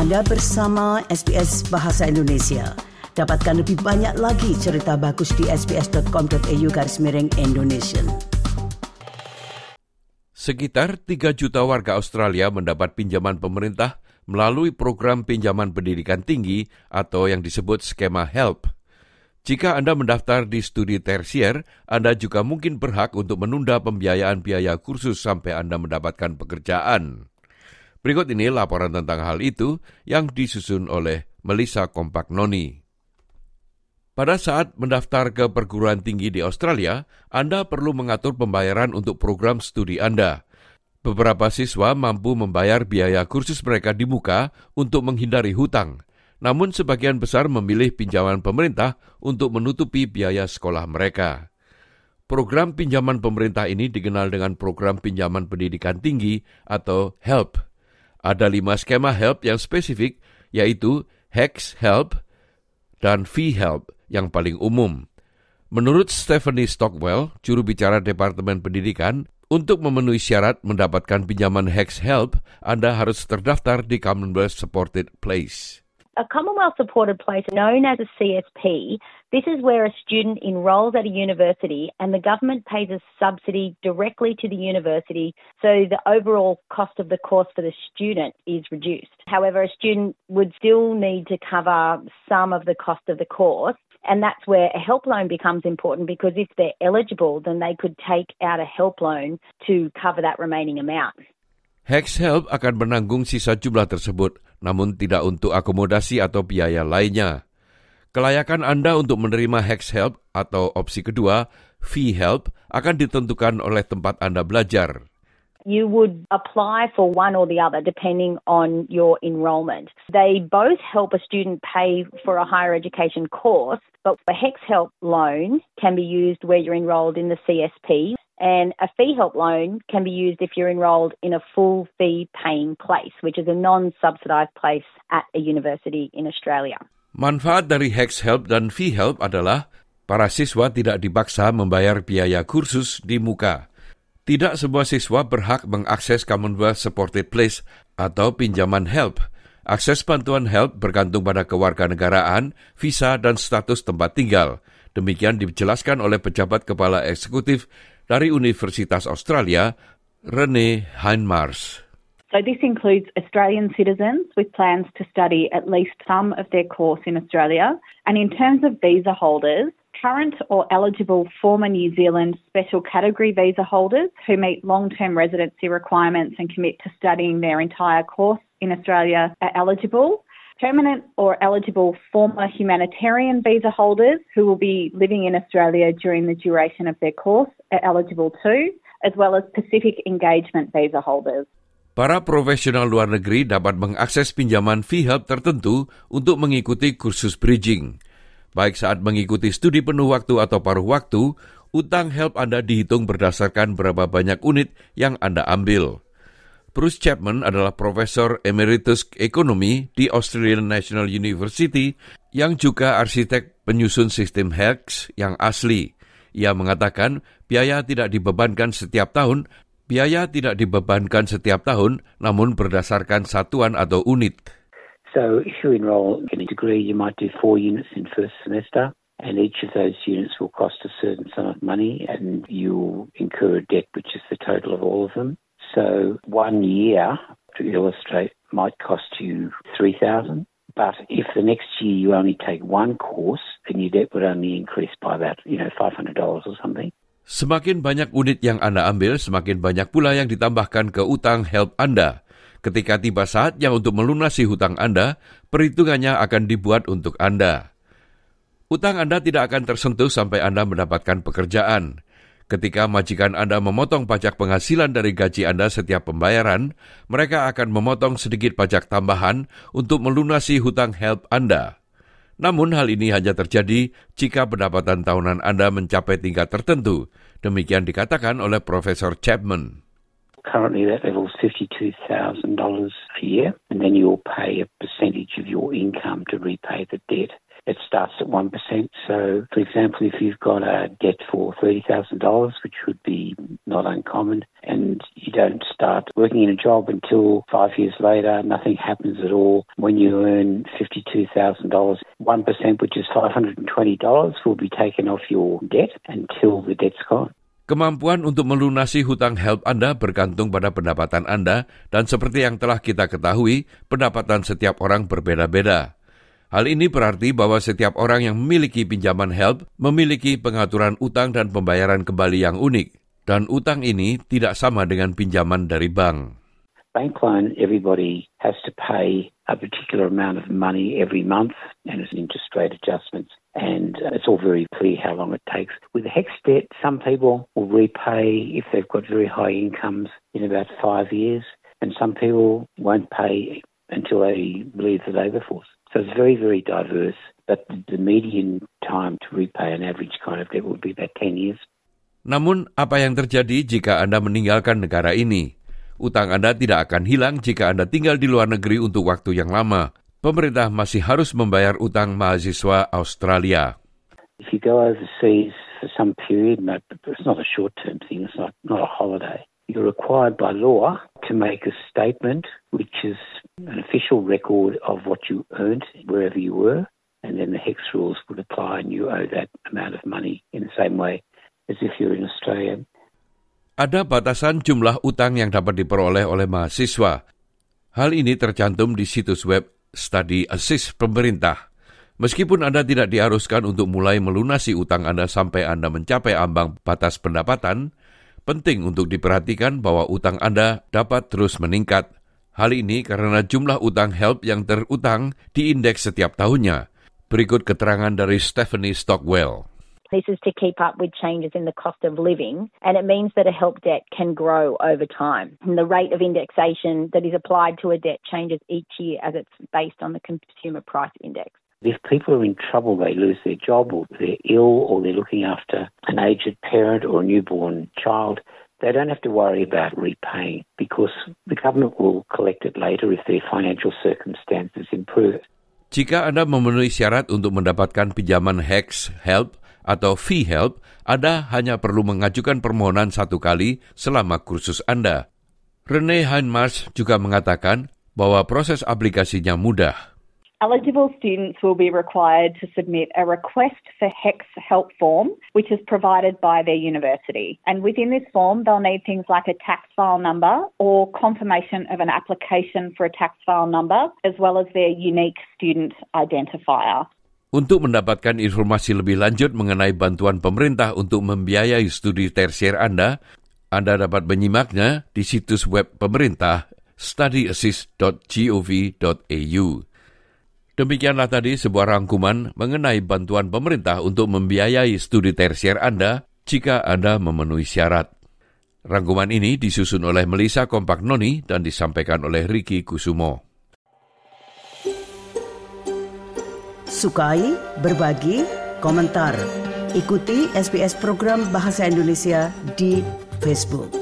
Anda bersama SBS Bahasa Indonesia. Dapatkan lebih banyak lagi cerita bagus di sbs.com.au garis miring Indonesia. Sekitar 3 juta warga Australia mendapat pinjaman pemerintah melalui program pinjaman pendidikan tinggi atau yang disebut skema HELP. Jika Anda mendaftar di studi tersier, Anda juga mungkin berhak untuk menunda pembiayaan biaya kursus sampai Anda mendapatkan pekerjaan. Berikut ini laporan tentang hal itu yang disusun oleh Melissa Noni. Pada saat mendaftar ke perguruan tinggi di Australia, Anda perlu mengatur pembayaran untuk program studi Anda. Beberapa siswa mampu membayar biaya kursus mereka di muka untuk menghindari hutang, namun sebagian besar memilih pinjaman pemerintah untuk menutupi biaya sekolah mereka. Program pinjaman pemerintah ini dikenal dengan Program Pinjaman Pendidikan Tinggi atau HELP. Ada lima skema help yang spesifik, yaitu HEX Help dan Fee Help yang paling umum. Menurut Stephanie Stockwell, juru bicara Departemen Pendidikan, untuk memenuhi syarat mendapatkan pinjaman HEX Help, Anda harus terdaftar di Commonwealth Supported Place. A Commonwealth supported place known as a CSP, this is where a student enrolls at a university and the government pays a subsidy directly to the university so the overall cost of the course for the student is reduced. However, a student would still need to cover some of the cost of the course and that's where a help loan becomes important because if they're eligible, then they could take out a help loan to cover that remaining amount. Hex Help akan menanggung sisa jumlah tersebut, namun tidak untuk akomodasi atau biaya lainnya. Kelayakan Anda untuk menerima Hex Help atau opsi kedua, Fee Help, akan ditentukan oleh tempat Anda belajar. You would apply for one or the other depending on your enrolment. They both help a student pay for a higher education course, but the HEX Help loan can be used where you're enrolled in the CSP And a fee help loan can be used if you're enrolled in a full fee paying place, which is a non-subsidised place at a university in Australia. Manfaat dari Hex Help dan Fee Help adalah para siswa tidak dipaksa membayar biaya kursus di muka. Tidak semua siswa berhak mengakses Commonwealth Supported Place atau pinjaman HELP. Akses bantuan HELP bergantung pada kewarganegaraan, visa, dan status tempat tinggal. Demikian dijelaskan oleh pejabat kepala eksekutif dari Universitas Australia, Rene Heinmars. So this includes Australian citizens with plans to study at least some of their course in Australia. And in terms of visa holders, current or eligible former New Zealand special category visa holders who meet long-term residency requirements and commit to studying their entire course in Australia are eligible. Permanent or eligible former humanitarian visa holders who will be living in Australia during the duration of their course are eligible too, as well as Pacific Engagement visa holders. Para profesional luar negeri dapat mengakses pinjaman fee help tertentu untuk mengikuti kursus bridging. Baik saat mengikuti studi penuh waktu atau paruh waktu, utang help Anda dihitung berdasarkan berapa banyak unit yang Anda ambil. Bruce Chapman adalah profesor emeritus ekonomi di Australian National University yang juga arsitek penyusun sistem HEX yang asli. Ia mengatakan biaya tidak dibebankan setiap tahun, biaya tidak dibebankan setiap tahun, namun berdasarkan satuan atau unit. So if you enroll in a degree, you might do four units in first semester. and each of those units will cost a certain sum of money and you'll incur a debt which is the total of all of them. So one year, to illustrate, might cost you 3000 But if the next year you only take one course, then your debt would only increase by about, you know, $500 or something. Semakin banyak unit yang Anda ambil, semakin banyak pula yang ditambahkan ke utang help Anda. Ketika tiba saatnya untuk melunasi hutang Anda, perhitungannya akan dibuat untuk Anda. Utang Anda tidak akan tersentuh sampai Anda mendapatkan pekerjaan. Ketika majikan Anda memotong pajak penghasilan dari gaji Anda setiap pembayaran, mereka akan memotong sedikit pajak tambahan untuk melunasi hutang help Anda. Namun hal ini hanya terjadi jika pendapatan tahunan Anda mencapai tingkat tertentu. Demikian dikatakan oleh Profesor Chapman. Currently that level is $52,000 a year and then you'll pay a percentage of your income to repay the debt. It starts at 1%. So, for example, if you've got a debt for $30,000, which would be not uncommon, and you don't start working in a job until five years later, nothing happens at all. When you earn $52,000, 1%, which is $520, will be taken off your debt until the debt's gone. Kemampuan untuk melunasi hutang HELP Anda bergantung pada pendapatan Anda dan seperti yang telah kita ketahui, pendapatan setiap orang berbeda-beda. Hal ini berarti bahwa setiap orang yang memiliki pinjaman HELP memiliki pengaturan utang dan pembayaran kembali yang unik. Dan utang ini tidak sama dengan pinjaman dari bank. Bank loan, everybody has to pay a particular amount of money every month and it's interest rate adjustments. And it's all very clear how long it takes. With HEX debt, some people will repay if they've got very high incomes in about five years, and some people won't pay until they leave the labour force. So it's very, very diverse. But the median time to repay an average kind of debt would be about 10 years. Namun, apa yang terjadi jika Anda meninggalkan negara ini? Utang Anda tidak akan hilang jika Anda tinggal di luar negeri untuk waktu yang lama. Pemerintah masih harus membayar utang mahasiswa Australia. If you go overseas for some period, it's not a short-term thing, it's not, not a holiday. You're required by law to make a statement which is an official record of what you earned wherever you were, and then the HEX rules would apply and you owe that amount of money in the same way as if you're in Australia. Ada batasan jumlah utang yang dapat diperoleh oleh mahasiswa. Hal ini tercantum di situs web Study Assist pemerintah. Meskipun Anda tidak diharuskan untuk mulai melunasi utang Anda sampai Anda mencapai ambang batas pendapatan, Penting untuk diperhatikan bahwa utang Anda dapat terus meningkat. Hal ini karena jumlah utang HELP yang terutang diindeks setiap tahunnya. Berikut keterangan dari Stephanie Stockwell. This is to keep up with changes in the cost of living, and it means that a help debt can grow over time. And the rate of indexation that is applied to a debt changes each year as it's based on the consumer price index. If people are in trouble, they lose their job or they're ill or they're looking after an aged parent or a newborn child, they don't have to worry about repaying because the government will collect it later if their financial circumstances improve. Jika Anda memenuhi syarat untuk mendapatkan pinjaman HEX Help atau Fee Help, Anda hanya perlu mengajukan permohonan satu kali selama kursus Anda. Rene Heinmarsh juga mengatakan bahwa proses aplikasinya mudah. Eligible students will be required to submit a request for HEX help form, which is provided by their university. And within this form, they'll need things like a tax file number or confirmation of an application for a tax file number, as well as their unique student identifier. Untuk mendapatkan informasi lebih lanjut mengenai bantuan pemerintah untuk membiayai studi tersier Anda, Anda dapat menyimaknya di situs web pemerintah studyassist.gov.au. Demikianlah tadi sebuah rangkuman mengenai bantuan pemerintah untuk membiayai studi tersier Anda jika Anda memenuhi syarat. Rangkuman ini disusun oleh Melissa Kompak Noni dan disampaikan oleh Ricky Kusumo. Sukai, berbagi, komentar. Ikuti SBS program Bahasa Indonesia di Facebook.